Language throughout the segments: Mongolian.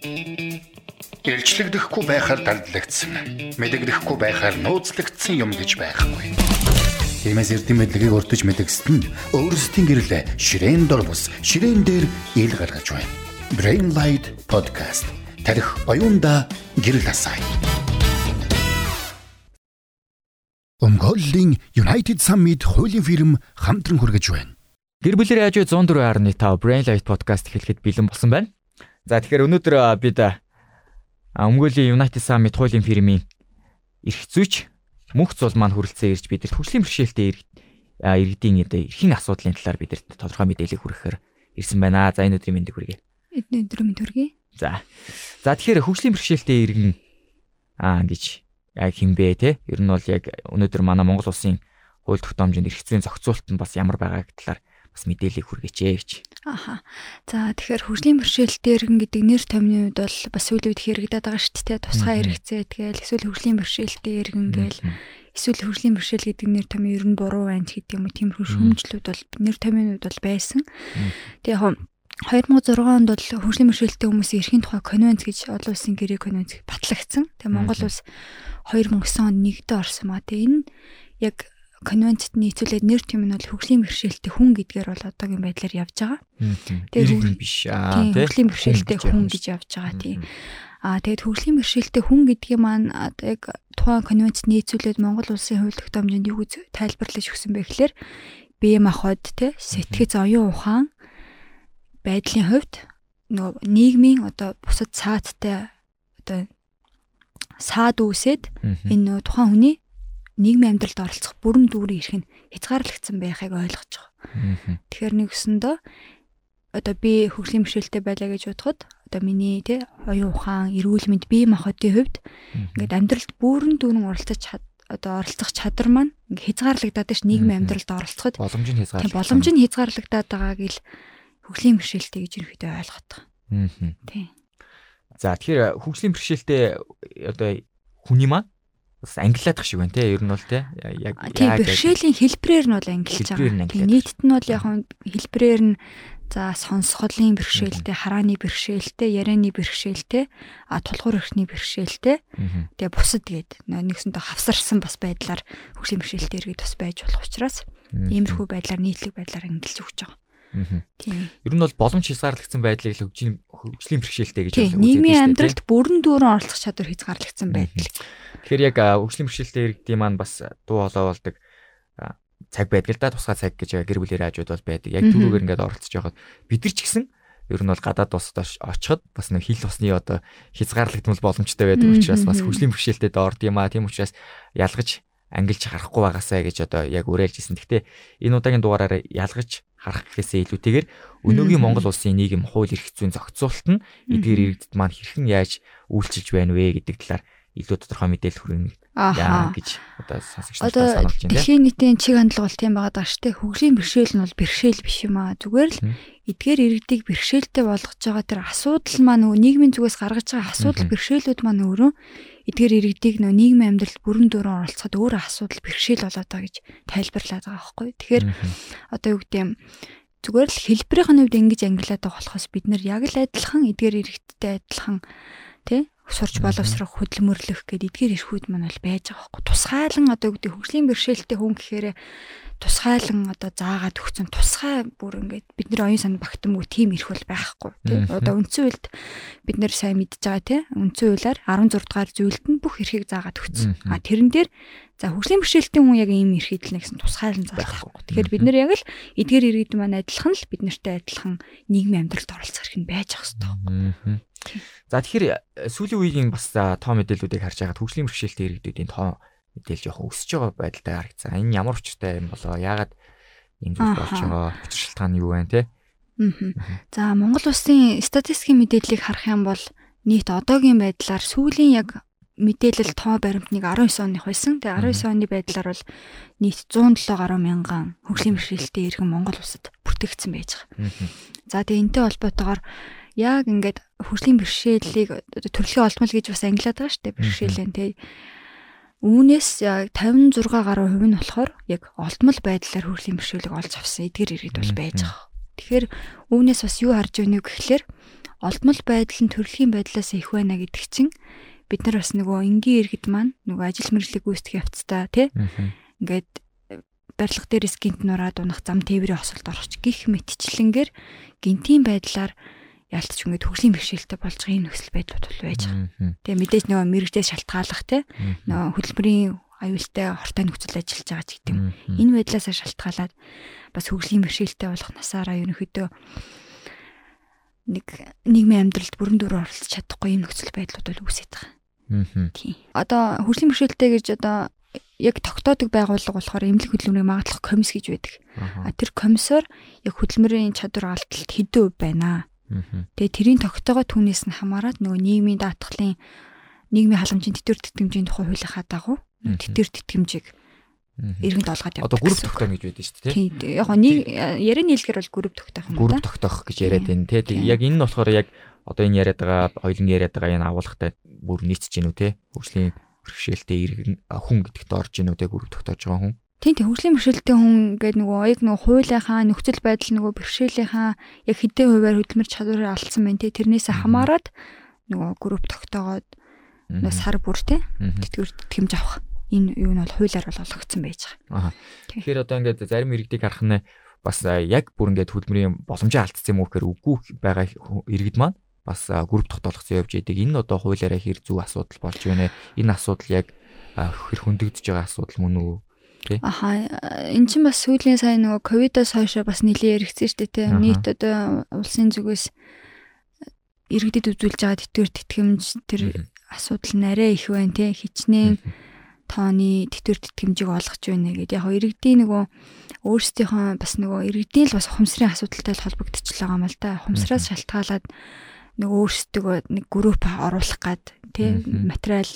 Илчлэгдэхгүй байхаар дардлагдсан. Мэдэгдэхгүй байхаар нууцлагдсан юм гэж байхгүй. Тиймээс эрдэм мэдлэгийг урдж мэдгэсэд нь өөрсдийн гэрлээ ширээн дор бус ширээн дээр ил гаргаж байна. Brain Light Podcast тарих оюунда гэрэл асаая. Өмгөөллийн United Summit хуулийн фирм хамтран хүргэж байна. Гэр бүлийн радио 104.5 Brain Light Podcast хэлэхэд бэлэн болсон байна. За тэгэхээр өнөөдөр бид өмгөөллийн United Summit хуулийн фирмийн эрх зүйч мөнх цул маань хүрэлцэн ирж бидэрт хөгжлийн бэрхшээлтэй иргэдийн эрхийн асуудлын талаар бидэрт тодорхой мэдээлэл хүргэхээр ирсэн байна. За энэ өдрийн мэндийг хүргэе. Эдний өдрийн мэнд хүргэе. За. За тэгэхээр хөгжлийн бэрхшээлтэй иргэн аа гэж яг хинбэ те. Ер нь бол яг өнөөдөр манай Монгол улсын хууль тогтоомжинд эрх зүйн зохицуулалт нь бас ямар байгааг талаар бас мэдээлэл хүргээч гэж. Аха. За тэгэхээр хөгжлийн бэрхшээлтэй иргэн гэдэг нэр томьны үед бол бас сүүлийн үед хэрэгдэад байгаа шүү дээ. Тусгай хэрэгцээ тэгэл эсвэл хөгжлийн бэрхшээлтэй иргэн гээл эсвэл хөгжлийн бэрхшээл гэдэг нэр томьёо ер нь буруу байна гэдэг юм уу тиймэрхүү шүүмжлүүд бол нэр томьёоны үед бол байсан. Тэгээ яг 2006 онд бол хөгжлийн бэрхшээлтэй хүмүүсийн эрхийн тухай конвенц гэж олон улсын гэрээ конвенц батлагдсан. Тэгээ Монгол улс 2009 онд нэгдээ орсон маа. Тэгээ энэ яг конвенцэд нийцүүлээд нэр төм нь бол хөгжлийн бэрхшээлтэй хүн гэдгээр бол одоогийн байдлаар явж байгаа. Тэгээд биш. Аа тийм хөгжлийн бэрхшээлтэй хүн гэж явж байгаа тийм. Аа тэгээд хөгжлийн бэрхшээлтэй хүн гэдгийг маань яг тухайн конвенцэд нийцүүлээд Монгол улсын хууль тогтоомжинд юу гэж тайлбарлаж өгсөн бэ гэхээр бие махбод тий сэтгэц оюун ухаан байдлын хувьд нөгөө нийгмийн одоо бусад цааттай одоо саад үүсээд энэ нөгөө тухайн хүний нийгмийн амьдралд оролцох бүрэн дүүрэн ирэх нь хязгаарлагдсан байхыг ойлгож байгаа. Тэгэхээр нэгсэндөө одоо би хөгжлийн бэрхшээлтэй байлаа гэж бодоход одоо миний тий оюун ухаан, эрүүл мэнд бие махбодын хувьд ингээд амьдралд бүрэн дүүрэн оролцож чад одоо оролцох чадвар маань ингээ хязгаарлагдаад ш нийгмийн амьдралд оролцоход боломж нь хязгаарлагдаад боломж нь хязгаарлагдаад байгааг л хөгжлийн бэрхшээлтэй гэж ерөнхийдөө ойлгоод байгаа. Тийм. За тэгэхээр хөгжлийн бэрхшээлтэй одоо хүний маань бас англиадах шиг байна те ер нь бол те яг тийм бэрхшээлийн хэлбэрээр нь бол ангилж байгаа. Нийтд нь бол яг хэлбэрээр нь за сонсголын бэрхшээлтэй, харааны бэрхшээлтэй, ярианы бэрхшээлтэй, а тулгуур эрхний бэрхшээлтэй. Тэгээ бусад гээд нэгсэндээ хавсарсан бас байдлаар хөгжлийн бэрхшээлтэй иргэд бас байж болох учраас иймэрхүү байдлаар нийтлэг байдлаар ангилж өгч байгаа. Тийм. Ер нь бол боломж хязгаарлагдсан байдлыг л хөгжлийн хөгжлийн бэрхшээлтэй гэж үздэг. Нийгмийн амьдралд бүрэн дүүрэн оролцох чадвар хязгаарлагдсан байдал. Тэгэхээр яг хөгжлийн бэрхшээлтэй иргэдийн маань бас дуу хоолой болдог цаг байдаг л да тусгай цаг гэж гэр бүлийн раажууд бол байдаг. Яг түрүүгээр ингээд оролцож байхад бид нар ч гэсэн ер нь бол гадаад улсад очиход бас нэг хил усны одоо хязгаарлагдмал боломжтой байдаг учраас бас хөгжлийн бэрхшээлтэй доорд юм а тийм учраас ялгаж ангилж харахгүй байгаасаа гэж одоо яг уриалжсэн. Гэхдээ энэ удаагийн дугаараар ялгаж харах гэхээсээ илүүтэйгээр өнөөгийн Монгол улсын нийгэм хууль эрх зүйн зохицуулалт нь эдгээр иргэдэд маань хэрхэн яаж үйлчилж байна вэ гэдэг талаар илүү тодорхой мэдээлэл хүргэнэ яа гэж одоо сонсогчдод сануулж байна. Дэлхийн нийтийн чиг хандлага бол тийм байгаа даа штэ. Хөгжлийн бэрхшээл нь бол бэрхшээл биш юм аа. Зүгээр л эдгээр иргэдийг бэрхшээлтэй болгож байгаа тэр асуудал маань нөгөө нийгмийн зүгээс гаргаж байгаа асуудал бэрхшээлүүд маань өөрөө эдгээр иргэдийг нөгөө нийгмийн амьдралд бүрэн дүүрэн оролцоход өөр асуудал бэрхшээл болоод байгаа гэж тайлбарлаад байгаа байхгүй. Тэгэхээр одоо юу гэдэг юм зүгээр л хэлбэрийн хувьд ингэж ангилаад байгаа болохоос бид нэр яг л адилхан эдгээр иргэдтэй адилхан тий сурч боловсрох хөдөлмөрлөх гэдэг эдгээр эрхүүд маань бол байж байгаа байхгүй. Тусгайлан одоо гэдэг хөгжлийн бэрхшээлтэй хүн гэхээр тусгайлан одоо заагаад өгсөн тусгай бүр ингээд бид нар оюун сан багтамгүй тийм ирэх бол байхгүй тийм одоо үндсэн үйлд бид нар сайн мэдж байгаа тийм үндсэн үйлээр 16 дугаар зүйлд нь бүх эрхийг заагаад өгсөн. А тэрэн дээр за хөгжлийн бэрхшээлтэй хүн яг ийм эрхийг л нэгсэн тусгайлан заах байхгүй. Тэгэхээр бид нар яг л эдгээр иргэд маань адилхан л бид нартай адилхан нийгмийн амьдралд оролцох хэрэг нь байж ах хэрэгтэй За тэгэхээр сүүлийн үеийн бас тоо мэдээллүүдийг харж байгаад хөгжлийн бэрхшээлтэй иргэдүүдийн тоо мэдээлэл жоохон өсөж байгаа байдалтай харагдсан. Энэ ямар учиртай юм болоо? Яагаад ийм зүйл болж байгаа? Учир шалтгаан нь юу вэ те? За Монгол улсын статистикийн мэдээллийг харах юм бол нийт одоогийн байдлаар сүүлийн яг мэдээлэл тоо баримтныг 19 оных байсан. Тэгээ 19 оны байдлаар бол нийт 107 гаруй мянган хөгжлийн бэрхшээлтэй иргэн Монгол улсад бүртгэгдсэн байж байгаа. За тэгээ энтэй холбоотойгоор яг ингээд хөгжлийн бэрхшээлийг төрөлхийн олдмол гэж бас ангилаад байгаа шүү дээ бэрхшээлийн тий. Үүнээс яг 56 гаруй хувь нь болохоор яг олдмол байдлаар хөрлийн бэрхшээлийг олж авсан эдгээр иргэд бол байж байгаа. Тэгэхээр үүнээс бас юу харж өгнө гэхэлэр олдмол байдал нь төрөлхийн байдлаас их байна гэдэг чинь бид нар бас нөгөө энгийн иргэд маань нөгөө ажил мэргэжлийг гүйцэтгэх явцдаа тий. Ингээд барилга дээрээс гинт нураад унах зам тээврийн хосолд орохч гих мэтчлэнгээр гинтийн байдлаар яалтч ингээд төгслийн бэрхшээлтэй болж байгаа энэ нөхцөл байдлууд бол байж байгаа. Тэгээ мэдээж нөгөө мэрэгдээс шалтгааллах тий нөгөө хөтөлбөрийн аюултай хортой нөхцөл ажиллаж байгаа ч гэдэг юм. Энэ байдлаас шалтгаалаад бас хөгжлийн бэрхшээлтэй болох насаараа ерөнхийдөө нэг нийгмийн амьдралд бүрэн дүр оролцож чадахгүй юм нөхцөл байдлууд бол үүсэж байгаа. Аа. Тийм. Одоо хөгжлийн бэрхшээлтэй гэж одоо яг тогтоодог байгууллага болохоор эмнэлэг хөдөлмөрийн магадлах комисс гэж байдаг. А тэр комиссоор яг хөдөлмөрийн чадвар алдалт хэдэн өв байна. Тэгээ тэрийн тогтоогоо түүнээс нь хамаарат нөгөө нийгмийн даатгалын нийгмийн халамжийн тэтэр тэтгэмжийн тухай хуулийнхаа дагуу тэтэр тэтгэмжийг иргэнд олгоод явдаг. Одоо групп тогтоох гэж байдаг шүү дээ. Тийм. Яг нэг ярианы хэлгээр бол групп тогтоох юм байна. Групп тогтоох гэж яриад байна те. Яг энэ нь болохоор яг одоо энэ яриад байгаа хоёлын яриад байгаа энэ агуулгатай бүр нийцэж гинүү те. Хөгжлийн бэрхшээлтэй иргэн хүн гэдэгт орж гинүү те групп тогтоож байгаа хүн. Тийм тийм хөгжлийн бэрхшээлтэй хүн гэдэг нөгөө яг нөгөө хуулийнхаа нөхцөл байдал нөгөө бэрхшээлийнхаа яг хэдэн хувиар хөдөлмөр чадварыг алдсан байна те. Тэрнээсээ хамаарат нөгөө групп тогтоогоод нөгөө сар бүр те. Тэтгэр тэтгэмж авах энэ юу нь бол хуулиар бол олгогдсон байж байгаа. Аа. Тэгэхээр одоо ингээд зарим иргэдийг харах нь бас яг бүр ингээд хөдөлмөрийн боломжоо алдсан юм уу гэхээр үгүй байгаа иргэд маань бас групп тогтоолгоцсон явж идэг. Энэ нь одоо хуулиараа хэр зөв асуудал болж байна. Энэ асуудал яг хэр хөндөгдөж байгаа асуудал мөн үү? Аха эн чинь бас сүүлийн сайн нөгөө ковидоос хойш бас нэлээд яригдсан шүү дээ тий. Нийт одоо улсын зүгээс иргэдэд үзүүлж байгаа тэтгэр тэтгэмж тэр асуудал нь арай их байна тий. Хичнээн тооны тэтэр тэтгэмжийг олгож байна гэдэг. Яг иргэдийн нөгөө өөрсдийнхөө бас нөгөө иргэдийн л бас ухамсарын асуудалтай холбогдчихлоо юм л да. Ухамсараас шалтгаалаад нөгөө өөрсдөө нэг групп оруулах гад тий материал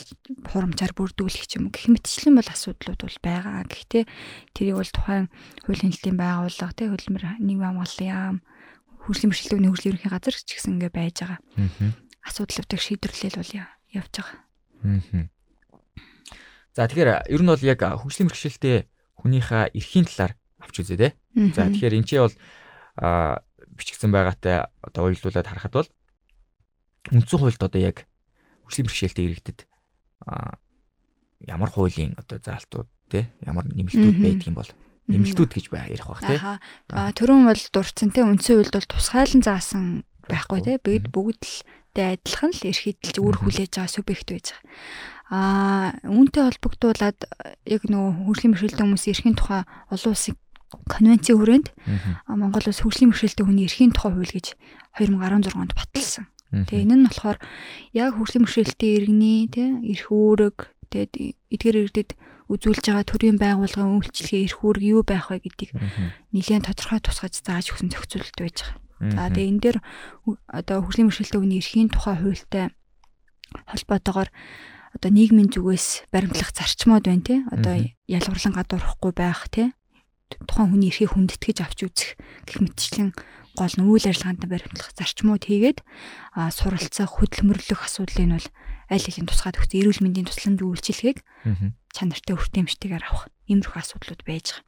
хурамчаар бүрдүүлэх юм гэх мэтчлэн бол асуудлууд бол байгаа. Гэхдээ тэрийг бол тухайн хуулийн хэлтийн байгууллага тий хөдөлмөр нийгмийн хамгааллын яам хөгжлийн бэрхшээлтийн хөгжлийн ерөнхий газар ч гэсэн ингээ байж байгаа. Асуудлуудыг шийдвэрлэл бол явж байгаа. Аа За тэгэхээр ер нь бол яг хөгжлийн бэрхшээлтэй хүнийхээ эрхийн талаар авч үзье те. За тэгэхээр энэ ч бол бичигдсэн байгаатай одоо уялдуулаад харахад бол үндсэн хуульд одоо яг хөгжлийн бэрхшээлтэй иргэдэд ямар хуулийн одоо заалтууд те ямар нэмэлтүүд байдаг юм бол нэмэлтүүд гэж ярих бах те. Аа төрөн бол дурдсан те үндсэн хуульд бол тусгайлан заасан байхгүй те. Бид бүгд л адилхан л эрхийдэлж өөр хүлээж байгаа субъект байж байгаа. А үүнтэй холбогдуулаад яг нөгөө хөгжлийн бэрхшээлтэй хүмүүсийн эрхийн тухай олон улсын конвенцийн хүрээнд Монгол улс хөгжлийн бэрхшээлтэй хүний эрхийн тухай хууль гэж 2016 онд баталсан. Тэгээ энэ нь болохоор яг хөгжлийн бэрхшээлтэй иргэний тий эрх үүрэг тэгээд эдгээр иргэдэд үзүүлж байгаа төрийн байгууллагын үйлчлэгээ эрх үүрэг юу байх вэ гэдгийг нэлээд тодорхой тусгаж зааж өгсөн зохицуулалт байж байгаа. За тэгээ энэ дээр одоо хөгжлийн бэрхшээлтэй хүний эрхийн тухай хуультай холбоотойгоор одоо нийгмийн зүгээс баримтлах зарчмууд байна тий. Одоо ялгарлан гадуурхгүй байх тий. Тухайн хүний эрхийг хүндэтгэж авч үзэх гэх мэтчлэн гол нь үйл ажиллагаанд баримтлах зарчмууд хийгээд суралцах хөдөлмөрлөх асуудлыг нь бол аль хэлийн тусгаад өгсөн эрүүл мэндийн тусламж үйлчилгээг чанартай өртөмжтэйгээр авах иймэрхүү асуудлууд байж байгаа.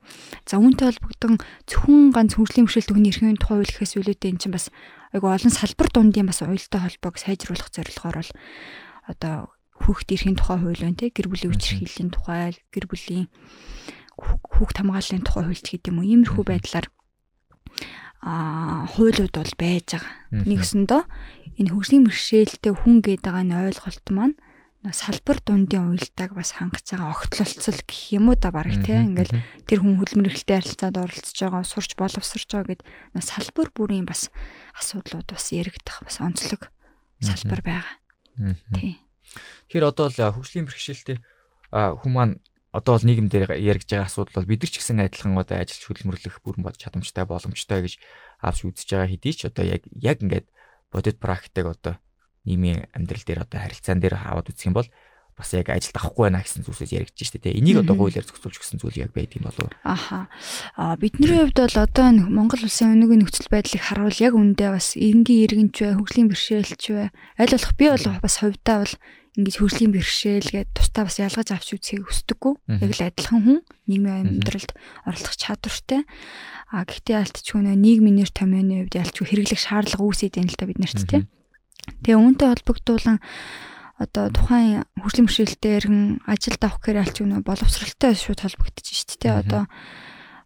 За үүнтэй холбогдсон зөвхөн ганц хөгжлийн бэрхшээлт хүний эрхийн тухай үйл гэхээс үлээдээ эн чинь бас айгу олон салбар дундын бас уялдаа холбоог сайжруулах зорилгоор бол одоо хүүхд эрхийн тухай хууль байна те гэр бүлийн үчирхийллийн тухай гэр бүлийн хүүхд хамгааллын тухай хууль гэдэг юм уу иймэрхүү байдлаар а хуулиуд бол байж байгаа. Нэгсэндөө энэ хөгжлийн бэрхшээлтэй хүн гэдэг нь ойлголт маань салбар дундын уялдааг бас хангаж байгаа огтлолцол гэх юм уу да бараг тийм ингээл тэр хүн хөдөлмөр эрхлэлтэй харилцаанд оролцож байгаа сурч боловсрч байгаа гэд салбар бүрийн бас асуудлууд бас яригдах бас онцлог салбар байгаа. Тийм. Тэгэхээр одоо л хөгжлийн бэрхшээлтэй хүн маань одоо бол нийгэм дээр яригж байгаа асуудал бол бид нар ч гэсэн адилхан одоо ажилч хөдөлмөрлөх бүрэн бод чадамжтай боломжтой гэж авч үзэж байгаа хэдий ч одоо яг яг ингээд бодит практик одоо нийгмийн амьдрал дээр одоо харилцаан дээр аваад үзэх юм бол бас яг ажилд авахгүй байна гэсэн зүйлсээс яригдж штэ тэ. Энийг одоо хуулиар зохицуулж өгсөн зүйл яг байд юм болов уу? Аха. А бидний хувьд бол одоо Монгол улсын өнөөгийн нөхцөл байдлыг харуул яг үндэ бас энгийн иргэнч бай, хөгжлийн бэрхшээлч бай. Аль болох би бол бас хувьдаа бол ингэж хөгжлийн бэрхшээл гээд тусдаа бас ялгаж авч үзхийг хүсдэггүй. Яг л адилхан хүн нийгмийн амьдралд оролцох чадвартай. А гэхдээ ялтч хүн нийгмийн нэр томьёоны хувьд ялч хэрэглэх шаардлага үүсээд байна л та бид нарт тийм. Тэгээ үүнтэй холбогдуулан одоо тухайн хөгжлийн бэрхшээлтэй иргэн ажилд авах гэхээр аль ч юм боловсралтай шууд холбогдож шүү дээ. Одоо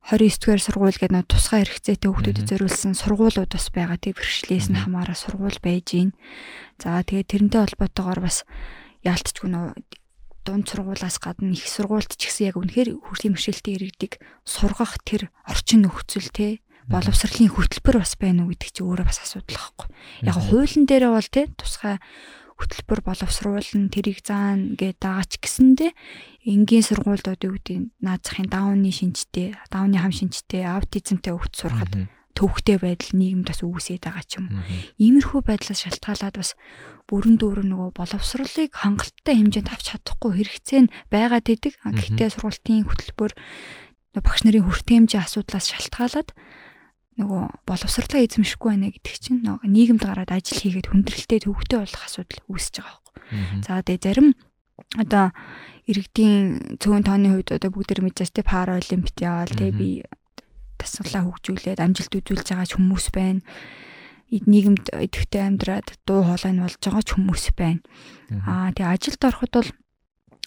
29-р сургууль гэдэг нэг тусгай хэрэгцээтэй хүүхдүүдэд зориулсан сургуулиуд бас байгаа. Тэг бэрхшлээс нь хамаараа сургууль байж гин. За тэгээ тэрнтэй холбоотойгоор бас яалтчгүй нөө дунд сургуулаас гадна их сургуульд ч гэсэн яг үнэхээр хүрлийн бэрхшээлтэй иргэдэг сургах тэр орчин нөхцөл те боловсролын хөтөлбөр бас байна уу гэдэг чи өөрөө бас асуудал واخгүй. Яг хуулийн дээрээ бол те тусгай хөтөлбөр боловсруулна тэрийг заана гэдээ даач гэсэндэ энгийн сургуульд одоо юу гэдэг наацхийн даунны шинжтэй, даунны хам шинжтэй, аутизмтэй хөвгт сурахад төвхтэй байдал нийгэмд бас үүсээд байгаа ч юм. Иймэрхүү байдлаас шалтгаалаад бас бүрэн дүүрэн нөгөө боловсролыг хангалттай хэмжээнд авч чадахгүй хэрэгцээ нь байгаад идэг. Гэхдээ сургалтын хөтөлбөр багш нарын хүртээмжийн асуудлаас шалтгаалаад нөгөө боловсрлоо эзэмшихгүй байна гэдэг чинь нөгөө нийгэмд гараад ажил хийгээд хүндрэлтэй төвөгтэй болох асуудал үүсэж байгаа байхгүй. За тэгээ зарим одоо иргэдийн цөөн тооны хувьд одоо бүгд мэдээс те пара олимпиад яваал те би тасгалаа хөгжүүлээд амжилт үзүүлж байгаа хүмүүс байна. нийгэмд идэвхтэй амьдраад дуу хоолой нь болж байгаа ч хүмүүс байна. Аа тэгээ ажилд ороход бол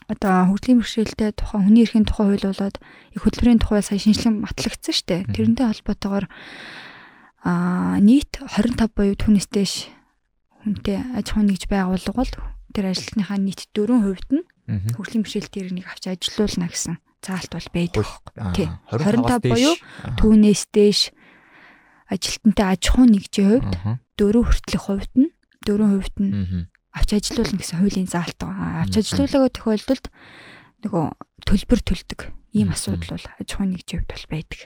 одоо хөгжлийн бэрхшээлтэй тухайн хүний эрхийн тухай хууль болоод их хөтөлбөрийн тухай сая шинжилгээ батлагдсан шүү дээ. Тэрнтэй холбоотойгоор аа нийт 25 буюу түүнээс дээш хүнтэй аж ахуйн нэгж байгууллага бол тэр ажилтныхаа нийт 4% нь хөгжлийн бэрхшээлтэй иргэнийг авч ажилуулна гэсэн заалт бол байдаг. Тий. 25 буюу түүнээс дээш ажилтнтай аж ахуйн нэгжийн хувьд 4 хүртэлх хувьд нь 4% нь авч ажилуулна гэсэн хуулийн заалт байгаа. Авч ажилуулаагаа тохиолдолд нөгөө төлбөр төлдөг. Ийм асуудал бол аж ахуйн нэгжийн хувьд бол байдаг.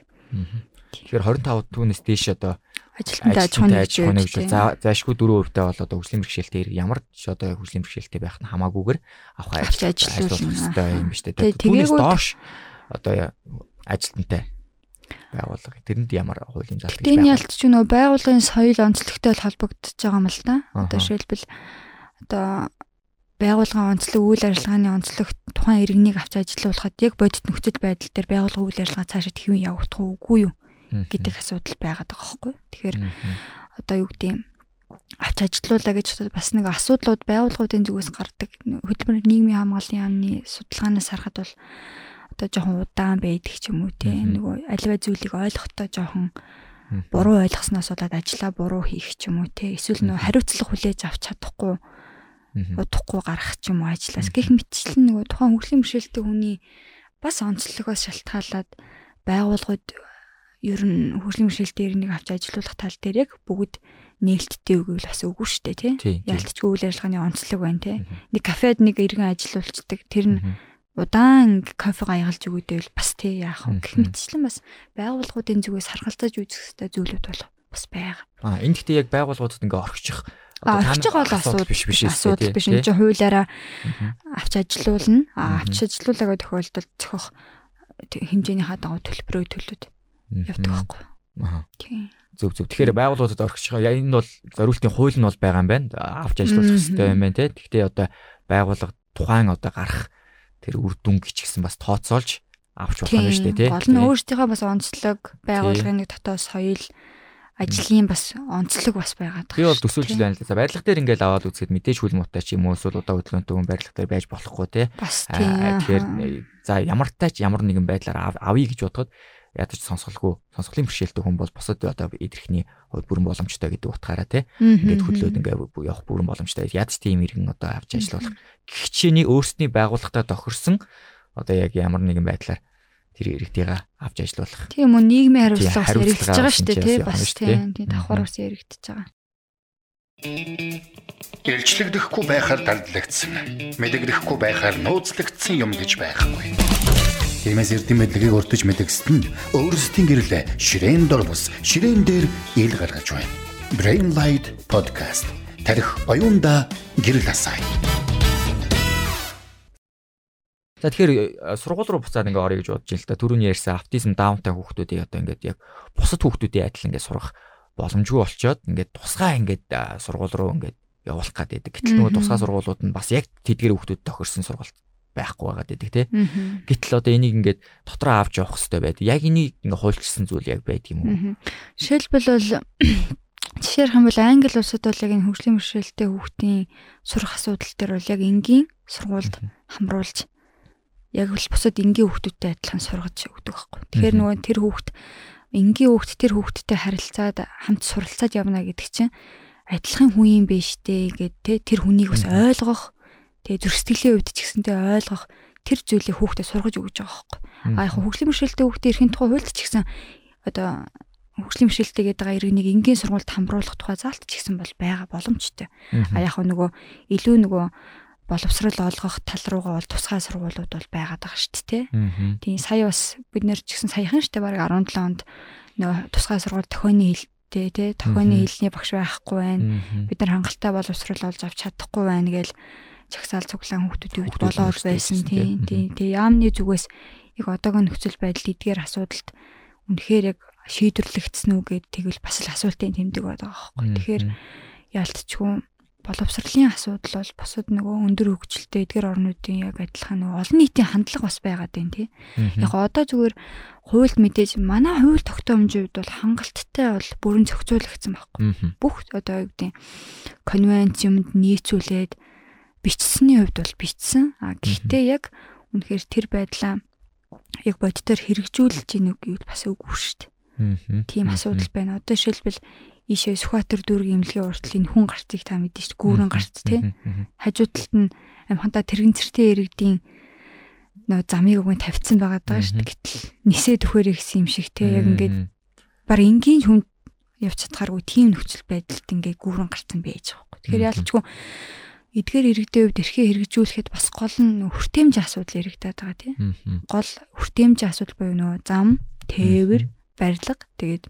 Тэгэхээр 25 түүнээс дээш одоо ажилтнтай аж ахуйн нэгж за заашгүй 4% таа бол одоо хөгжлийн бэрхшээлтэй ямар ч одоо хөгжлийн бэрхшээлтэй байх нь хамаагүйгээр авах авч ажилуулах хэрэгтэй юм ба штэ. Түүнээс доош одоо ажилтнтай байгууллага тэрэнд ямар хуулийн заалт гэж байна. Тэний ялт ч нөө байгууллагын соёл онцлогтой холбогдож байгаа юм л да. Одоо жишээлбэл одоо байгууллагын онцлог үйл ажиллагааны онцлог тухайн иргэнийг авч ажилуулахад яг бодит нөхцөл байдал дээр байгууллага үйл ажиллагаа цаашаа хэвэн явагдах уугүй юу гэдэг асуудал байгаад байгаа байхгүй. Тэгэхээр одоо юу гэдэг юм? Авч ажилуулаа гэж бас нэг асуудлууд байгууллагуудын зүгээс гардаг. Хөтөлбөр нийгмийн хамгааллын яамны судалгаанаас харахад бол одоо жоохон удаан байдаг ч юм уу те. Нөгөө аливаа зүйлийг ойлгохдоо жоохон буруу ойлгосноос болоод ажиллаа буруу хийх ч юм уу те. Эсвэл нөгөө хариуцлага хүлээж авч чадахгүй удахгүй гарах ч юм уу ажиллаас гэх мэтчлэн нөгөө тухайн хөгжлийн бэрхшээлтэй хүний бас онцлогоос шалтгаалаад байгууллагууд ер нь хөгжлийн бэрхшээлтэй иргэнийг авч ажилуулах тал дээр яг бүгд нээлттэй үгүй л бас үгүй шүү дээ тий. Ялцчгүй үйл ажиллагааны онцлог байна тий. Нэг кафед нэг иргэн ажилуулцдаг тэр нь удаан кофе гаягалж өгөөдөл бас тий яах вэ? Гэх мэтчлэн бас байгууллагуудын зүгээс харгалзаж үзэх хэрэгтэй зүйлүүд бол бас байгаа. А энэ гэхдээ яг байгууллагуудад ингээ орчих орчих бол асуудал биш биш асуудал биш. энэ чинь хуулиараа авч ажилуулна авч ажилуулаагаа тохиолдолд зохих хэмжээнийхаа дагуу төлбөрөө төлөд явдаг байхгүй. Тийм зөв зөв тэгэхээр байгууллагуудад орчих энэ бол зориултын хууль нь бол байгаа юм байна. Авч ажилуулах хэрэгтэй юм байна те гэхдээ одоо байгууллага тухайн одоо гарах тэр үр дүн гिचгсэн бас тооцоолж авч болох юм шүү дээ тий. Гол нь өөрсдийнхөө бас онцлог байгууллагын нэг дотоод соёл ажлын бас онцлог бас байгаад байна. Би бол төсөөлж байна л да. Барилга дээр ингээл аваад үзэхэд мэдээж хүл муутай ч юм уу эсвэл удаа хөдөлгөөнтэй хүн барилга дээр байж болохгүй те. Тэгэхээр за ямар тач ямар нэгэн байдлаар авъя гэж бодоход ядаж сонсголгүй сонсголын бэрхшээлтэй хүн бол босод одоо идэрхний хувьд бүрэн боломжтой гэдэг утгаараа те ингээд хөдлөөд ингээд явах бүрэн боломжтой ядаж тийм иргэн одоо авч ажиллах гихчээний өөрсдний байгууллагатай тохирсон одоо яг ямар нэгэн байдлаар тэр иргэдийгээ авч ажиллуулах. Тийм үү нийгмийн хариуцлага бас яригдчихэж байгаа шүү дээ тий бас тийм тий давхар бас яригдчихэж байгаа. Илчлэгдэхгүй байхаар дандлагдсан. Мэдэгдэхгүй байхаар нууцлагдсан юм гэж байхгүй. Тиймээс эрдэм мэдлэгийг өртөж мэдгэсэд нь өөрсдийн гэрэл ширээн дор бус ширээн дээр ил гаргаж байна. Brain Light Podcast тарих оюунда гэрэл асаа. За тэгэхээр э, сургууль руу буцаад ингээ орё гэж бодож ин л та түрүүний ярьсан автизм даунтай хүүхдүүдийг одоо ингээд яг бусад хүүхдүүдийн адил ингээ сурах боломжгүй болчоод ингээд тусгай ингээд сургууль руу ингээд явуулах гэдэг. Гэтэл нөгөө тусгай сургуулиуд нь бас яг тэдгэр хүүхдүүд тохирсон сургууль байхгүй байгаад байдаг тий. Гэтэл одоо энийг ингээд дотроо авч явах хэрэгтэй байдаг. Яг энийг ингээ хуульчилсан зүйл яг байдаг юм уу? Жишээлбэл бол жишээр хам бол англи улсад бол яг энэ хөгжлийн бэрхшээлтэй хүүхдийн сурах асуудал дээр бол яг энгийн сургуульд хамруулж яг л бусад энгийн хүүхдүүдтэй адилхан сургаж өгдөг байхгүй. Тэгэхээр нөгөө тэр хүүхд энгийн хүүхд тэр хүүхдтэй харилцаад хамт суралцаад явна гэдэг чинь адилхан хүн юм биш дээ гэд тэ тэр хүнийг бас ойлгох тэгээ зүрх сэтгэлийн үед ч гэсэнтэй ойлгох тэр зүйлийг хүүхдэд сургаж өгч байгаа байхгүй. А яг хөгжлийн бэрхшээлтэй хүүхдээ эрхийн тухай хуульд ч гэсэн одоо хөгжлийн бэрхшээлтэй гэдэг байгаа иргэнийг энгийн сургуульд хамруулах тухай заалт ч гэсэн бол байгаа боломжтой. А яг нөгөө илүү нөгөө боловсрал олгох тал руугаа бол тусгай сургуулиуд бол байгаад байгаа шүү дээ. Тийм сая бас бид нэр ч гэсэн саяхан штэ баг 17 онд нөгөө тусгай сургууль төхөөний хэлтэй тий төхөөний хэлний багш байхгүй байна. Бид нар хангалттай боловсрал олж авч чадахгүй байна гээл чагсаал цуглаан хүмүүсийн үед болоод байсан тийм. Тийм яамны зүгээс яг одоогийн нөхцөл байдал эдгээр асуудалд үнэхээр яг шийдвэрлэгдсэн үү гэд тэгвэл бас л асуултын тэмдэг байгаа байхгүй. Тэгэхээр яалтчгүй боловсролын асуудал бол босод нөгөө өндөр хөгжилтэй эдгээр орнуудын яг адилхан нөгөө олон нийтийн хандлага бас байгаад байна тий. Яг одоо зүгээр хуульд мэдээж манай хууль тогтоомжийн хувьд бол хангалттай бол бүрэн зохицуулагдсан байхгүй. Бүх одоо юу гэдэг конвенц юмд нийцүүлээд бичсэний хувьд бол бичсэн. А гэхдээ яг үнэхээр тэр байдлаа яг бодитоор хэрэгжүүлж ийн үг гэвэл бас үгүй шүү дээ. Тийм асуудал байна. Одоо жишээлбэл ийшээ Сүхбаатар дүүргийн имлэгийн уртлын хүн гарцыг та дээ. Гүүрэн гарц тий. Хажуу талд нь амхантаа тэрэгэн цэртэй иргэдийн нөө замыг өгөн тавьсан байгаа даа шүү дээ. Гэтэл нисээ төхөөрэй гэсэн юм шиг тий. Яг ингээд баг энгийн хүн явж чадхааргүй тийм нөхцөл байдалд ингээд гүүрэн гарцсан байж байгаа юм. Тэгэхээр ялчгүй эдгээр иргэдийн хувьд эрхээ хэрэгжүүлэхэд бас гол нь хүртээмжийн асуудал яригадаад байгаа тийм. Гол хүртээмжийн асуудал буюу нөгөө зам, тээвэр, барилга тэгээд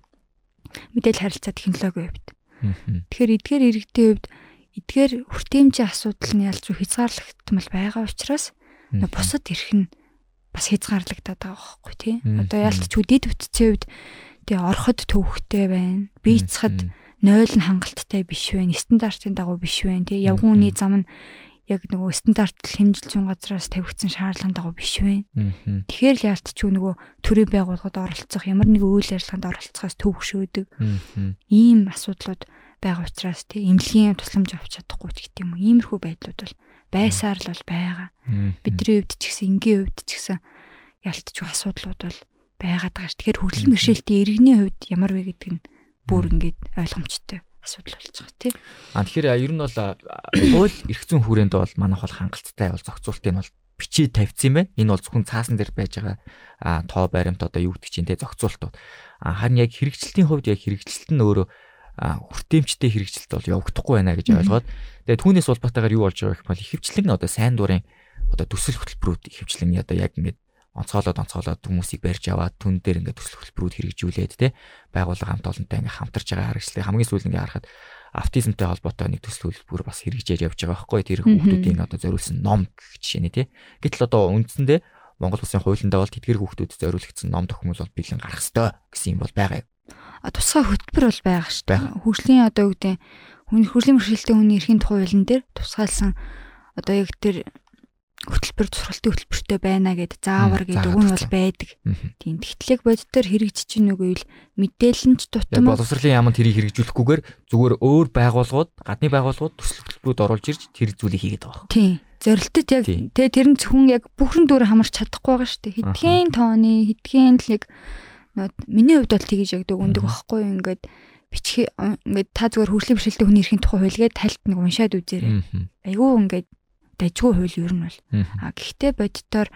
мэдээлэл харилцаа технологийн хувьд. Тэгэхээр эдгээр иргэдийн хувьд эдгээр хүртээмжийн асуудал нь ялч хязгаарлагдмал байгаа учраас бусад эрх нь бас хязгаарлагдаад байгаа байхгүй тий. Одоо ялтч үдэд бүтцийн хувьд тэгээ ороход төвхтэй байна. Бийцхэд 0 нь хангалттай биш байна. Стандартын дагуу биш байна тий. Явган үний зам нь яг нөгөө стандарт хэмжилж газраас тавигдсан шаардлагын дагуу биш байна. Тэгэхээр л яалтч нөгөө төрийн байгууллагад оролцох ямар нэг үйл ажиллагаанд оролцохоос төвөгшөөдөг. Ийм асуудлууд байгаа учраас тий эмнэлгийн тусламж авч чадахгүй ч гэдэг юм. Иймэрхүү байдлууд бол байсаар л бол байгаа. Бидний хувьд ч гэсэн энгийн хувьд ч гэсэн ялтч асуудлууд бол байгаад байгаа ш. Тэгэхээр хөгжлийн бэрхшээлтийн иргэний хувьд ямар вэ гэдэг нь бүр ингээд ойлгомжтой асуудал болж байгаа тийм. А тэгэхээр ер нь бол хууль эрх зүйн хүрээнд бол манайх бол хангалттай бол зохицуултыг нь бол бичиж тавьсан байна. Энэ бол зөвхөн цаасан дээр байж байгаа а тоо баримт одоо юу гэдэг чинь те зохицуултууд. А харин яг хэрэгжилтийн хувьд яг хэрэгжилт нь өөрөө хүртээмжтэй хэрэгжилт бол явагдахгүй байна гэж ойлгоод тэгээ түүнээс улбатаагаар юу болж байгаа гэх бол ихэвчлэн одоо сайн дурын одоо төсөл хөтөлбөрүүд ихэвчлэн одоо яг ингээд онцгоолоод онцгоолоод хүмүүсийг барьж аваад түн дээр ингээд төсөл хөтөлбөрүүд хэрэгжүүлээд те байгууллага хамт олонтой ингээд хамтарч байгаа харагчлаа хамгийн сүүл ингээд харахад автизмтай холбоотой нэг төсөл хөтөлбөр бас хэрэгжиж явж байгаа байхгүй. Тэр хүүхдүүдийн одоо зориулсан ном гэх жишээ нэ те. Гэтэл одоо үндсэндээ Монгол улсын хуулиндаа бол тэдгэр хүүхдүүдэд зориулагдсан ном тохиомжл бол бэлэн гарах ёстой гэсэн юм бол байгаа юм. А тусгай хөтөлбөр бол байгаа шүү дээ. Хөгжлийн одоо гэдэг хүн хөгжлийн бэрхшээлтэй хүний эрхийн тухай хуулийн дээр тусгаалсан одоо яг тэр хөтөлбөр сургалтын хөтөлбөртэй байна гэд заавар гэдэг үг нь бол байдаг. Тийм тэгтлэг бодитоор хэрэгжиж чинь үгүй л мэдээлэл нь ч тутам боловсролын яамд тэрийг хэрэгжүүлэхгүйгээр зүгээр өөр байгууллагууд гадны байгууллагууд төсөл хөтөлбөрүүд оруулж ирж тэр зүйлийг хийгээд байгаа. Тийм. Зорилтод яг тэгээ тэр нь зөвхөн яг бүхэн дүр хамарч чадахгүй байгаа шүү дээ. Хэдхэн тооны хэдхэн л яг миний хувьд бол тгийж ягдаг өндөг байхгүй ингээд бичхээ ингээд та зүгээр хөгжлийн бэрхшээлтэй хүний эрхийн тухай хуйлгээд тайлт нэг уншаад үзээрэй. Айгүй ингээд дайггүй хууль ер нь бол. А гэхдээ бодитоор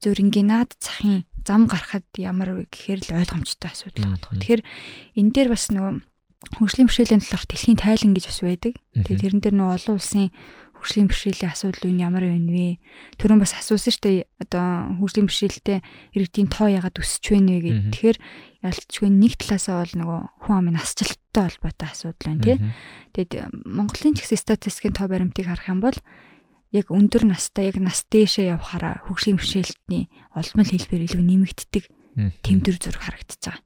зүрингийн наад захын зам гарахад ямар вэ гэхээр л ойлгомжтой асуудал байна. Тэгэхээр энэ дээр бас нөгөө хөгжлийн бэрхшээлийн талаарх дэлхийн тайлан гэж бас байдаг. Тэгээ тэрэн дээр нөгөө олон улсын хөгжлийн бэрхшээлийн асуудал үн ямар байна вэ? Төрөн бас асуусан шүү дээ. Одоо хөгжлийн бэрхшээлтэй иргэдийн тоо ягаад өсөж байна вэ гэдэг. Тэгэхээр ялцгүй нэг талаасаа бол нөгөө хүн амын насжилттай холбоотой асуудал байна тий. Тэгэд Монголын ч гэсэн статистикийн тоо баримтыг харах юм бол яг өндөр настай яг нас дээшээ явхаараа хөгжлийн бэрхшээлтний олдмол хэлбэр илүү нэмэгддэг тэмдэг зураг харагдаж байгаа.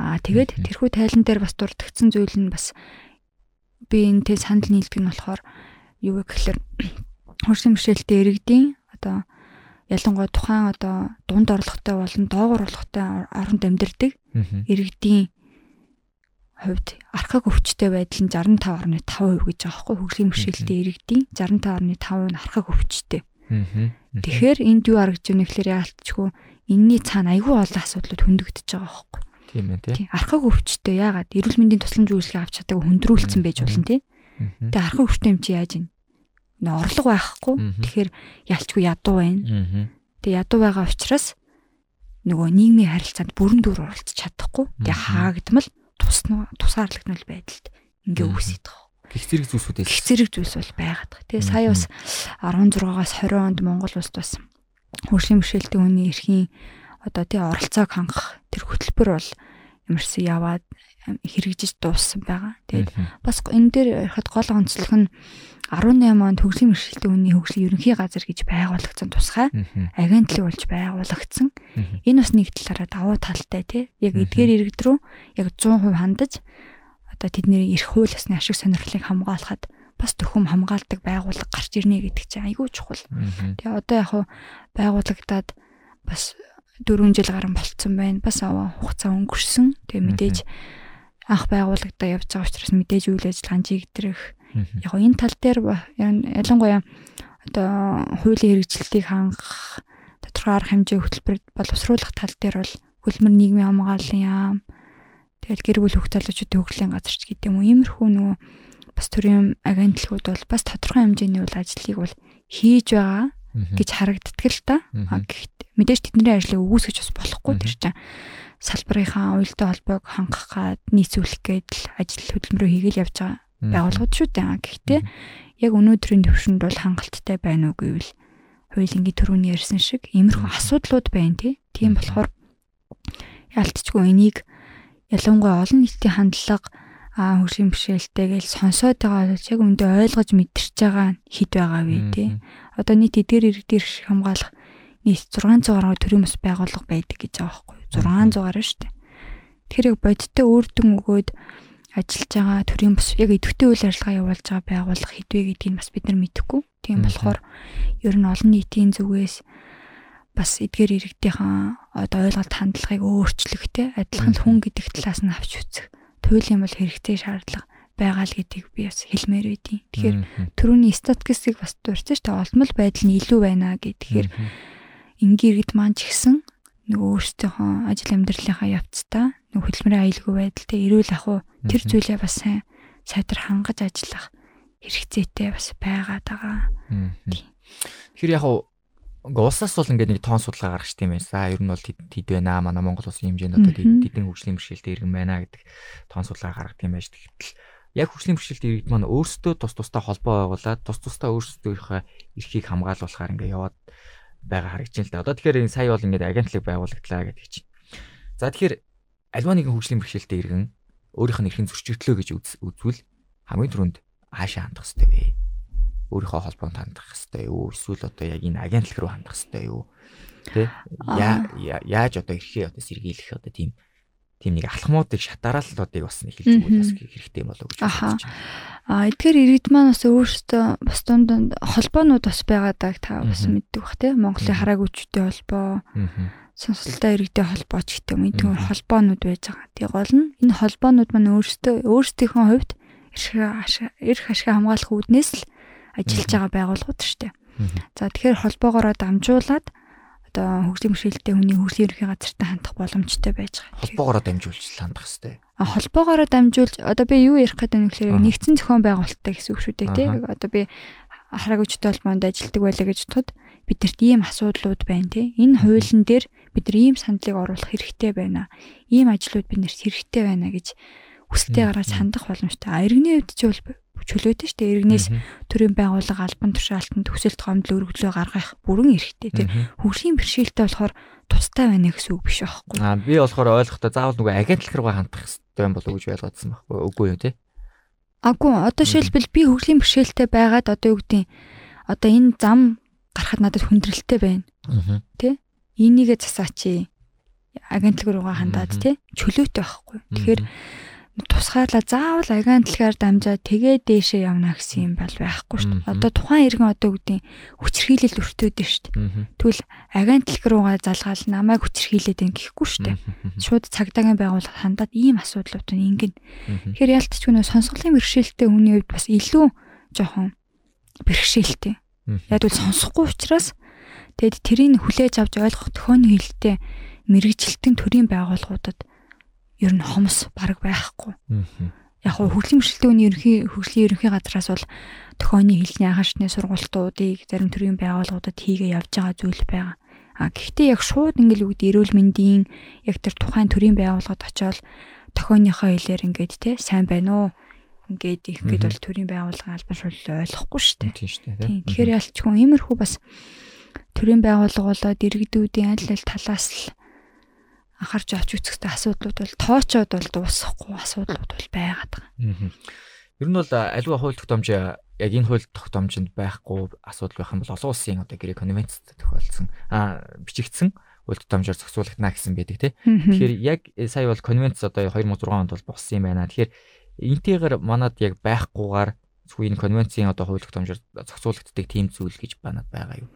Аа тэгээд тэрхүү тайлан дээр бас дурдгдсан зүйл нь бас би энэтэй санал нийлдэг нь болохоор юу гэхээр хөгжлийн бэрхшээлтэй иргэдийн одоо ялангуяа тухайн одоо дунд орлоготой болон доогуур орлоготой оронд амьдардаг иргэдийн хувьд архаг өвчтэй байдал нь 65.5% гэж байгаа байхгүй хөгжлийн бэрхшээлтэй иргэдийн 65.5% нь архаг өвчтэй. Тэгэхээр энд юу харагдж байна гэхээр яалтчгүй энэний цаана айгүй олон асуудлууд хөндөгдөж байгаа байхгүй. Тийм ээ тий. Архаг өвчтэй яагаад эрүүл мэндийн тусламж үйлчлэгээ авч чадаагүй хөндрүүлсэн байж болно тий. Тэгээ архаг өвчтэй юм чи яаж юм? Орлого байхгүй. Тэгэхээр ялчгүй ядуу байна. Тэгээ ядуу байгаа учраас нөгөө нийгмийн харилцаанд бүрэн дүр оролцож чадахгүй. Тэгээ хаагдмал тусаарлагдмал байдалд ингээ үүсэж байгаа. Гэх зэрэг зүйлсүүд гэх зэрэг зүйлс бол байгаад байгаа. Тэгээ сая бас 16-аас 20 онд Монгол улсд бас хөгжлийн бэрхшээлтэй хүний эрхийн одоо тий оролцоог хангах тэр хөтөлбөр бол ямарсан яваад хэрэгжиж дууссан байгаа. Тэгээд бас энэ дээр ярихад гол онцлог нь 18 онд хөгжлийн бэрхшээлтэй хүний хөгжлийн ерөнхий газар гэж байгуулагдсан тусгай агентлаг болж байгуулагдсан. Энэ бас нэг талаараа давуу талтай тий. Яг эдгээр иргэд рүү яг 100% хандаж одоо тэдний эрх хууль ёсны ашиг сонирхлыг хамгаалахад бас төхөм хамгаалдаг байгууллага гарч ирнэ гэдэг чинь айгүй чухал. Тэгээ одоо яг байгуулагдаад бас 4 жил гарan болцсон байна. Бас аваа хугацаа өнгөрсөн. Тэгээ мэдээж анх байгуулагдаа явж байгаа учраас мэдээж үйл ажиллагаанд жигдрэх яг энэ тал дээр ялангуяа одоо хуулийн хэрэгжилтийг хангах тодорхой арга хэмжээ хөтөлбөрөд боловсруулах тал дээр бол хөлмөр нийгмийн хамгааллын яам тэгэл гэр бүл хөх залуучуудын хөгжлийн газарч гэдэг юм уу иймэрхүү нөгөө бас төрийн агентлагууд бол бас тодорхой хэмжээний үйл ажлыг бол хийж байгаа гэж харагддаг л та. Гэхдээ мэдээж тэдний ажлыг өгөөсгөж бас болохгүй тэр чинь. Салбарынхаа уялдаа холбоог хангах гад нийцүүлэх гээд л ажил хөдөлмөрөө хийгээл явж байгаа байгууллагууд шүү дээ. Гэхдээ яг өнөөдрийн төвшөнд бол хангалттай байна уу гэвэл хуулийн төрөний ярьсан шиг иймэрхүү асуудлууд байна тий. Тийм болохоор ялтчгүй энийг ялангуяа олон нийтийн хандлага аа хөршийн бишэлтэй гэж сонсоод байгаа бол яг өндөө ойлгож мэдэрч байгаа хэд байгаа вэ тий. Одоо нийт эдгээр иргэдийн хамгаалах нийт 600 гаруй төрийн бас байгууллага байдаг гэж байгаа байхгүй юу? 600 гаруй шүү дээ. Тэгэхээр яг бодиттой үрдэн өгөөд ажиллаж байгаа төрийн бас яг идэвхтэй үйл ажиллагаа явуулж байгаа байгууллага хэдвэ гэдгийг бас бид нар мэдэхгүй. Тийм болохоор ер нь олон нийтийн зүгээс бас эдгээр иргэдийнхэн одоо ойлголт хандлагыг өөрчлөхтэй адилхан хүн гэдэг талаас нь авч үзэх. Туйлын бол хэрэгтэй шаардлага байгаа л гэдгийг би бас хэлмээр байдیں۔ Тэгэхээр төрөний статистикийг бас шүү дээ. Олдмол байдал нь илүү байна гэдгээр энгийн иргэд маань ч гэсэн нөгөө өөрсдийнхөө ажил амьдралынхаа явцдаа нөгөө хөдөлмөрийн аюулгүй байдалтай эрүүл ахуй тэр зүйлээ бас сайн сайтар хангаж ажиллах хэрэгцээтэй бас байгаад байгаа. Тэгэхээр яг улсаас бол ингээд нэг тоон судалгаа гаргах тийм байсан. Ер нь бол хэд байна аа манай Монгол улсын хэмжээнд одоо тэдэн хөгжлийн бэрхшээлтэй иргэн байна гэдэг тоон судалгаа гаргадаг юм байж тэгтэл яг хөгжлийн бэрхшээлтэй иргэд маань өөрсдөө тус тустай холбоо байгуулад тус тустай өөрсдийнхөө эрхийг хамгаалуулахаар ингээд яваад байгаа харагдаж байна л да. Одоо тэгэхээр энэ сая бол ингээд агентлаг байгуулагдлаа гэдэг чинь. За тэгэхээр альва нэгэн хөгжлийн бэрхшээлтэй иргэн өөрийнх нь эрхийн зөрчигдлөө гэж үзвэл хамгийн түрүүнд хаашаа хандах хэвтэй вэ? Өөрийнхөө холбоонд хандах хэвтэй юу? Эсвэл одоо яг энэ агентлаг руу хандах хэвтэй юу? Тэ? Яаж одоо эрхээ одоо сэргийлэх одоо тийм тийм нэг алхмуудыг шатаарааллуудыг бас нэг хэлж өгөх бас хэрэгтэй болов гэж бодож байна. А эдгээр иргэд маань бас өөрсдөө бас дунд дунд холбоонууд бас байгаадаа та бас мэддэг бах тий Монголын хараагүйчүүдийн холбоо сонсолтой иргэдийн холбоо ч гэдэг юм. Энэ холбоонууд байж байгаа. Тэгээ гол нь энэ холбоонууд маань өөрсдөө өөрсдийнхөө хувьд эрх ашиг хамгаалах үүднээс л ажиллаж байгаа байгууллагууд шүү дээ. За тэгэхээр холбоогоороо дамжуулаад одоо хөгжлийн бэрхшээлтэй хүний хөгжлийн ерхий газартай хандах боломжтой байж байгаа. Холбоогоороо дамжуулж хандах хэрэгтэй. А холбоогоороо дамжуулж одоо би юу ярих гэдэг нь гэхээр нэгдсэн зохион байгуулалттай гэсэн үг шүү дээ тий. Одоо би хараагүйчтэй холбоонд ажилладаг байлаа гэж тод бидэрт ийм асуудлууд байна тий. Энэ хуулийн дээр бид нар ийм сандлыг оруулах хэрэгтэй байна. Ийм ажлууд биднэрт хэрэгтэй байна гэж хүсэлтэд гаргаж хандах боломжтой. А иргэний хувьд ч бол чөлөөтэй шүү дээ. Иргэнээс төрийн байгууллага албан тушаалтанд төсөлт гомдол өргөдлөө гаргах бүрэн эрхтэй тийм. Хөгжлийн бэрхшээлтэй болохоор тустай байна гэсэн үг биш байхгүй. Аа би болохоор ойлгохдоо заавал нөгөө агентлаг руугаа хандах хэрэгтэй юм болов уу гэж ойлгоодсон байхгүй. Үгүй юу тийм. Аггүй одоо шилбэл би хөгжлийн бэрхшээлтэй байгаад одоо юу гэдэг одоо энэ зам гарахад надад хүндрэлтэй байна. Тэ? Энийгээ засаач. Агентлаг руугаа хандаад тэ? Чөлөөтэй байхгүй. Тэгэхээр тусгаарлаа заавал агаан талхаар дамжаад тэгээ дээшээ явна гэсэн юм бол байхгүй шүү дээ. Одоо тухайн иргэн одоо үгдийн хүчрхийлэл өртөөд дээ шүү дээ. Тэгвэл агаан талх руугаа залгаал намайг хүчрхийлээд ин гэхгүй шүү дээ. Шууд цагдаагийн байгууллага хандаад ийм асуудлууд нь ингэн. Тэгэхээр ялтч гүнөө сонсголын бэрхшээлтэй хүний хувьд бас илүү жоохон бэрхшээлтэй. Яг л сонсохгүй учраас тэгэд тэрийг хүлээж авч ойлгох төхөөний хэлтэй мэрэгжилтэн төрийн байгууллагуудад ер нь хомс баг байхгүй. Яг хөгжлийн бэрхшээлтэй үний ерөнхий хөгжлийн ерөнхий газраас бол төхөөний хэлний агашны сургалтуудыг зарим төрлийн байгууллагуудад хийгээ явж байгаа зүйл байгаа. А гэхдээ яг шууд ингээл үгд эрүүл мэндийн яг тэр тухайн төрлийн байгууллагад очиод төхөөнийхөө хэлээр ингээд те сайн байна уу? Ингээд их гээд бол төрийн байгууллагын албан шуулал ойлгохгүй шүү дээ. Тийм шүү дээ. Тэгэхээр ялчгүй иймэрхүү бас төрийн байгууллага болоод иргэдүүдийн аль аль талаас л анхаарч авч үзэхтэй асуудлууд бол тоочоод бол дуусахгүй асуудлууд бол байгаад байгаа. Ер нь бол аливаа хууль тогтоомж яг энэ хууль тогтоомжинд байхгүй асуудал байх юм бол олон улсын одоо гэрээ конвенцэд тохиолдсон а бичигдсэн хууль тогтоомжоор зохицуулагдана гэсэн байдаг тийм. Тэгэхээр яг сая бол конвенц одоо 2006 онд бол болсон юм байна. Тэгэхээр энтэйгээр манад яг байхгүйгээр зөвхөн энэ конвенцийн одоо хууль тогтоомжоор зохицуулагддаг тийм зүйл гэж банад байгаа юу?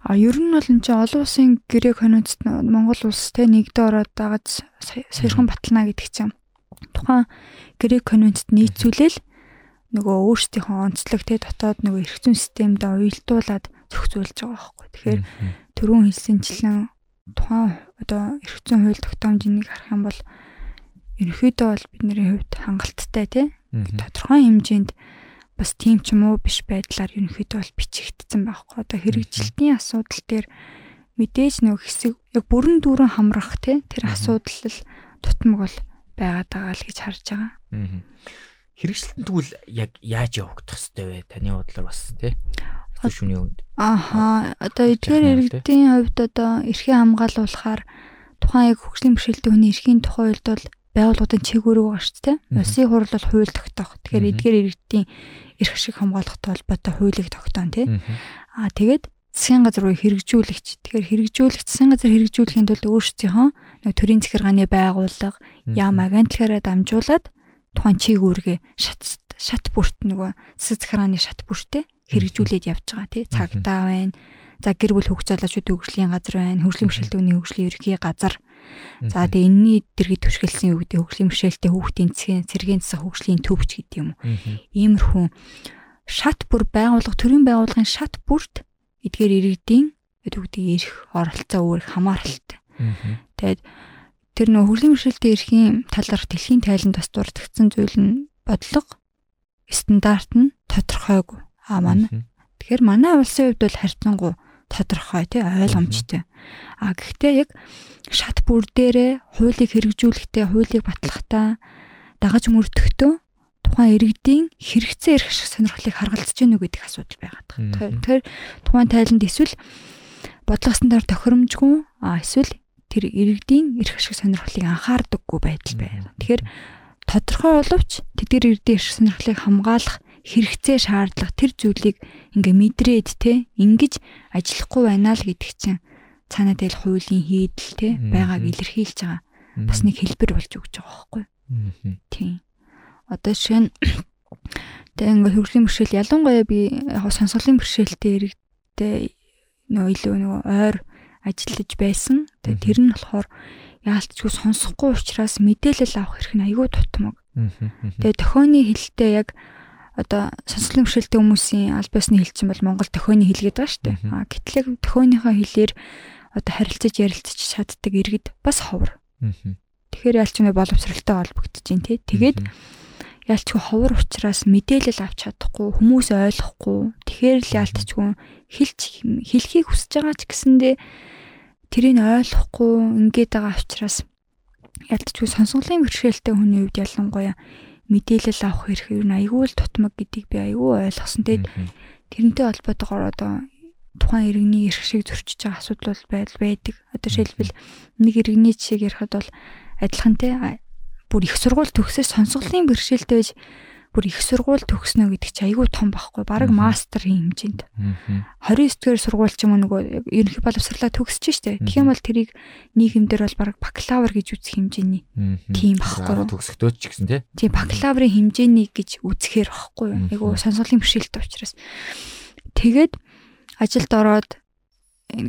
А ер нь бол энэ чинь олон улсын гэрээ конвенцт Монгол улс те нэгдэ ороод дагаж саяхан батална гэдэг чинь. Тухайн гэрээ конвенцт нийцүүлэл нөгөө өөрсдийнхөө онцлог те дотоод нөгөө эрх зүйн системд уялдуулаад зохицуулж байгаа байхгүй. Тэгэхээр түрүүн хэлсэнчлэн тухайн одоо эрх зүйн хууль тогтоомжийг харах юм бол ерөнхийдөө бол бидний хувьд хангалттай те. Тодорхой хэмжээнд бас тийм ч юм уу биш байдлаар ерөнхийдөө бол бичигдсэн байхгүй. Одоо хэрэгжилтийн асуудал дээр мэдээж нөгөө хэсэг яг бүрэн дүүрэн хамрах тий тэр асуудал тутмаг бол байгаад байгаа л гэж харж байгаа. Хэрэгжилтэн тэгвэл яг яаж явагдах хэвтэй вэ? Таны бодлоор бас тий шүний үед. Ааха одоо эдгээр иргэдийн хувьд одоо эрхээ хамгаалуулахаар тухайн яг хөгжлийн бэрхшээлтэй хүний эрхийн тухай хувьд бол байгууллагын чиглэл байгаа шүү дээ. Улсын хурал бол хууль тогтоох. Тэгэхээр эдгээр иргэдийн эрх шиг хамгаалахтай холбоотой хуулийг тогтоон тий. Аа тэгээд засгийн газар руу хэрэгжүүлэгч. Тэгэхээр хэрэгжүүлэгч засгийн газар хэрэгжүүлэхийн тулд өөрсдийнхөө нэг төрийн захиргааны байгууллага яам агентлагаараа дамжуулаад тухайн чиг үүргээ шат шат бүрт нөгөө засаг захиргааны шат бүртээ хэрэгжүүлээд явж байгаа тий. Цагдаа байна. За гэр бүл хөгж залуучуудын хөгжлийн газар байна. Хөгжлийн бэрхшээлтийн хөгжлийн ерхий газар За тэгээ энэний дэргэд түшгэлсэн юу гэдэг хөгжлийн бэрхшээлтэй хүүхдийн цэгийн цэргийн засаг хөгжлийн төвч гэдэг юм уу. Иймэрхүү шат бүр байгууллага төрийн байгууллагын шат бүрт эдгээр иргэдийн гэдэг эрх оролцоо өөр хамааралтай. Тэгээд тэр нөх хөгжлийн бэрхшээлтэй эрхийн талаарх дэлхийн тайланд бас дурдгдсан зүйл нь бодлого стандарт нь тодорхойгүй. Аа манай. Тэгэхээр манай улсын хувьд бол харьцангуй тодорхой тий ойлгомжтой. А гэхдээ яг шат бүр дээрээ хуулийг хэрэгжүүлэхдээ хуулийг батлахтаа дагаж мөрдөхтөө тухайн иргэдийн хэрэгцээ эрх шиг сонирхлыг харгалзаж гэнэ үү гэдэг асуудал байгаад байгаа. Тэгэхээр тухайн тайланд эсвэл бодлого стандарт тохиромжгүй эсвэл тэр иргэдийн эрх шиг сонирхлыг анхаардаггүй байдал байна. Тэгэхээр тодорхой боловч тэдгээр иргэдийн эрх сонирхлыг хамгаалах хэрэгцээ шаардлага тэр зүйлийг ингээ мэдрээд те ингэж ажиллахгүй байна л гэдэг чинь цаанаа дээл хуулийн хийдэл те байгааг илэрхийлж байгаа. Бас нэг хэлбэр болж өгч байгаа байхгүй. Тийм. Одоо жишээ нь тэгээ ингээ хөгжлийн бэрхшээл ялангуяа би сонсголын бэрхшээлтэй иргэдтэй нөө илүү нөгөө ойр ажиллаж байсан. Тэгээ тэр нь болохоор яалтчгүй сонсохгүй учраас мэдээлэл авах хэрэг нь айгүй тутмаг. Тэгээ төхөөний хэлтэй яг одоо сонсголын бэрхшээлтэй хүмүүсийн аль биесны хэл чинь бол монгол төхөөний хэл гэдэг байгаа шүү дээ. А гэтэл яг төхөөнийхөө хэлээр одоо харилцаж ярилцаж чаддаг иргэд бас ховор. Тэгэхээр ялч нэ боловсралтай холбогдож байна тий. Тэгээд ялчгүй ховор учраас мэдээлэл авч чадахгүй хүмүүс ойлгохгүй. Тэгэхээр л ялтчгүй хэлж хэлхийг хүсэж байгаа ч гэсэндээ тэрийг ойлгохгүй ингээд байгаа учраас ялтчгүй сонсголын бэрхшээлтэй хүний хувьд ялангуяа мэдээлэл авах хэрэг юу айгүй л тутмаг гэдгийг би айгүй ойлгосон. Тэгээд тэрнтэй холбоотойгоор одоо тухайн иргэний эрх шиг зөрчиж байгаа асуудал байдал байдаг. Одоо жишээлбэл нэг иргэний жишээг ярихад бол адилхан те бүр их сургууль төгсөөс сонсголын бэрхшээлтэй байж бүр их сургууль төгснө гэдэг чи айгүй том байхгүй бараг мастерын хэмжээнд. 29 дэх сургууль ч юм уу нөгөө ерөнхий боловсрлаа төгсөж штэ. Тэгэх юм бол тэрийг нийгэмдэр бол бараг бакалавр гэж үзэх хэмжээний. Тийм байхгүй төгсөхдөө ч гэсэн тий. Тийм бакалаврын хэмжээний гэж үзэхээр байхгүй айгүй сонсголын бэрхшээлтэй учраас. Тэгээд ажилд ороод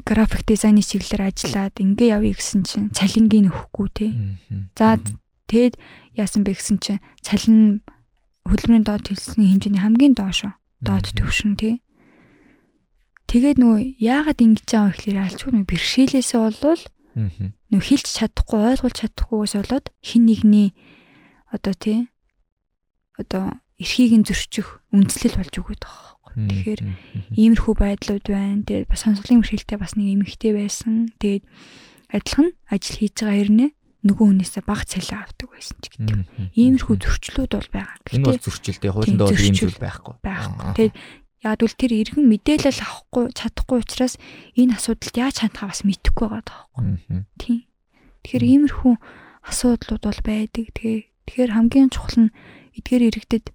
график дизайны чиглэлээр ажиллаад ингээ явъя гэсэн чинь цалингийн өгөхгүй тий. За тэгэд яасан бэ гэсэн чинь цалин хөдөлмөрийн доод хэлсэн хэмжээний хамгийн доошо доод төвшин тий. Тэгээд нөгөө яагаад ингэж байгаа гэхээр альчгүй нөгөө бэрхшээлээсээ болвол нөгөө хэлж чадахгүй ойлгуулж чадахгүйгээс болоод хин нэгний одоо тий одоо эрхийг нь зөрчих үндэслэл болж өгöd байгаа Тэгэхээр иймэрхүү байдлууд байна. Тэгээд бас сонсголын бэрхшээлтэй бас нэг эмэгтэй байсан. Тэгээд адилхан ажил хийж байгаа хэрнээ нөгөө хүнээсээ баг цалин авдаг байсан ч гэдэг. Иймэрхүү зөрчлүүд бол байгаа. Энэ бол зөрчилтэй хуулинд бол ийм зүйл байхгүй. Байхгүй. Тэгээд яг бол тэр иргэн мэдээлэл авахгүй чадахгүй учраас энэ асуудалд яаж хандхаа бас мэдэхгүй байгаа даахгүй. Тийм. Тэгэхээр иймэрхүү асуудлууд бол байдаг. Тэгээ тэгэхээр хамгийн чухал нь эдгээр иргэдэд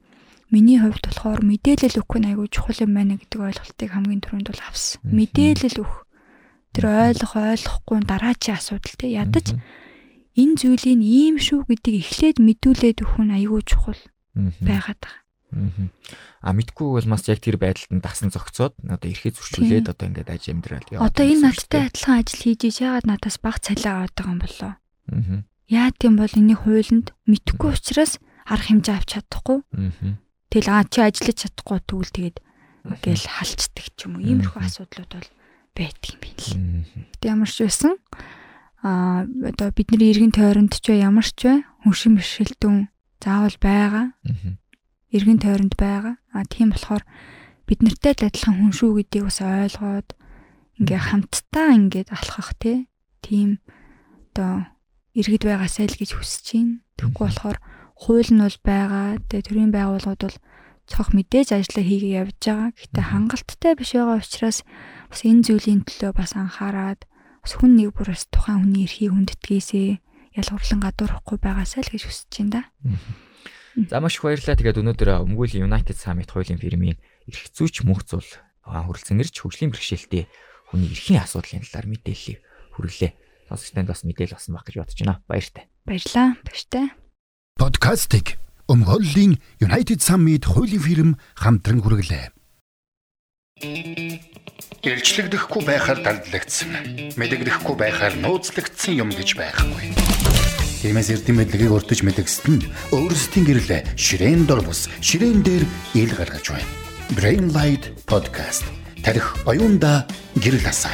Миний хувьд болохоор мэдээлэл өгөх нь айгүй чухал юм байна гэдэг ойлголтыг хамгийн түрүүнд бол авсан. Мэдээлэл өгөх. Тэр ойлгох ойлгохгүй дараачийн асуудал те ядаж энэ зүйлийг ийм шүү гэдгийг эхлээд мэдүүлээд өгөх нь айгүй чухал байгаад байгаа. А мэдгүй бол бас яг тэр байдалд нь дасан зогцоод одоо ирэхэд зөрчүүлээд одоо ингээд аж амьдрал яваад. Одоо энэ надтай адилхан ажил хийж яагаад надаас баг цалиа аваад байгаа юм болоо. Яа гэм бол энэний хуулинд мэдхгүй учраас арга хэмжээ авч чадахгүй. Тэгэл аа чи ажиллаж чадахгүй тэгвэл тэгээд ингээл халцдаг ч юм уу. Иймэрхүү асуудлууд бол байдаг юм байна л. Гэтэ ямар ч байсан аа одоо бидний иргэн тойронд ч ямар ч бай хүншин бэрхшээлтэн заавал байгаа. Иргэн тойронд байгаа. Аа тийм болохоор бид нартай л адилхан хүн шүү гэдгийг бас ойлгоод ингээ хамтдаа ингээд алхах тий. Тийм одоо иргэд байгаасай л гэж хүсэж байна. Тэгвэл болохоор хууль нь бол байгаа. Тэгээ төрийн байгууллагууд бол цох мэдээж ажиллаа хийгээ явж байгаа. Гэхдээ хангалттай биш байгаа учраас бас энэ зүйлийн төлөө бас анхаарад бас хүн нэг бүр бас тухайн хүний эрхийг хүндэтгээсээ ялгуурлан гадуурхгүй байгаасай л гэж хүсэж байна да. За маш их баярлалаа. Тэгээд өнөөдөр өмгөөл United Summit хуулийн фирмийн эрх зүйч мөнх зул хөрөлцөн ирж хөгжлийн бэрхшээлтэй хүний эрхийн асуудлын талаар мэдээллийг хүргэлээ. Сонсогчдод бас мэдээлэл болсон баг гэж бодож байна. Баяртай. Баярлалаа. Баяртай. Подкастыг өмгөөллийн United Summit хуулийн фирм хамтран хүргэлээ. Илчлэгдэхгүй байхаар дандлагдсан. Мэдэгдэхгүй байхаар нууцлагдсан юм гэж байхгүй. Тиймээс эрдэм мэдлэгийг өртөж мэдгэсэд нь өөрсдийн гэрэл ширээн дор бус ширээн дээр ил гаргаж байна. Brain Light Podcast тарих оюунда гэрэл асаа.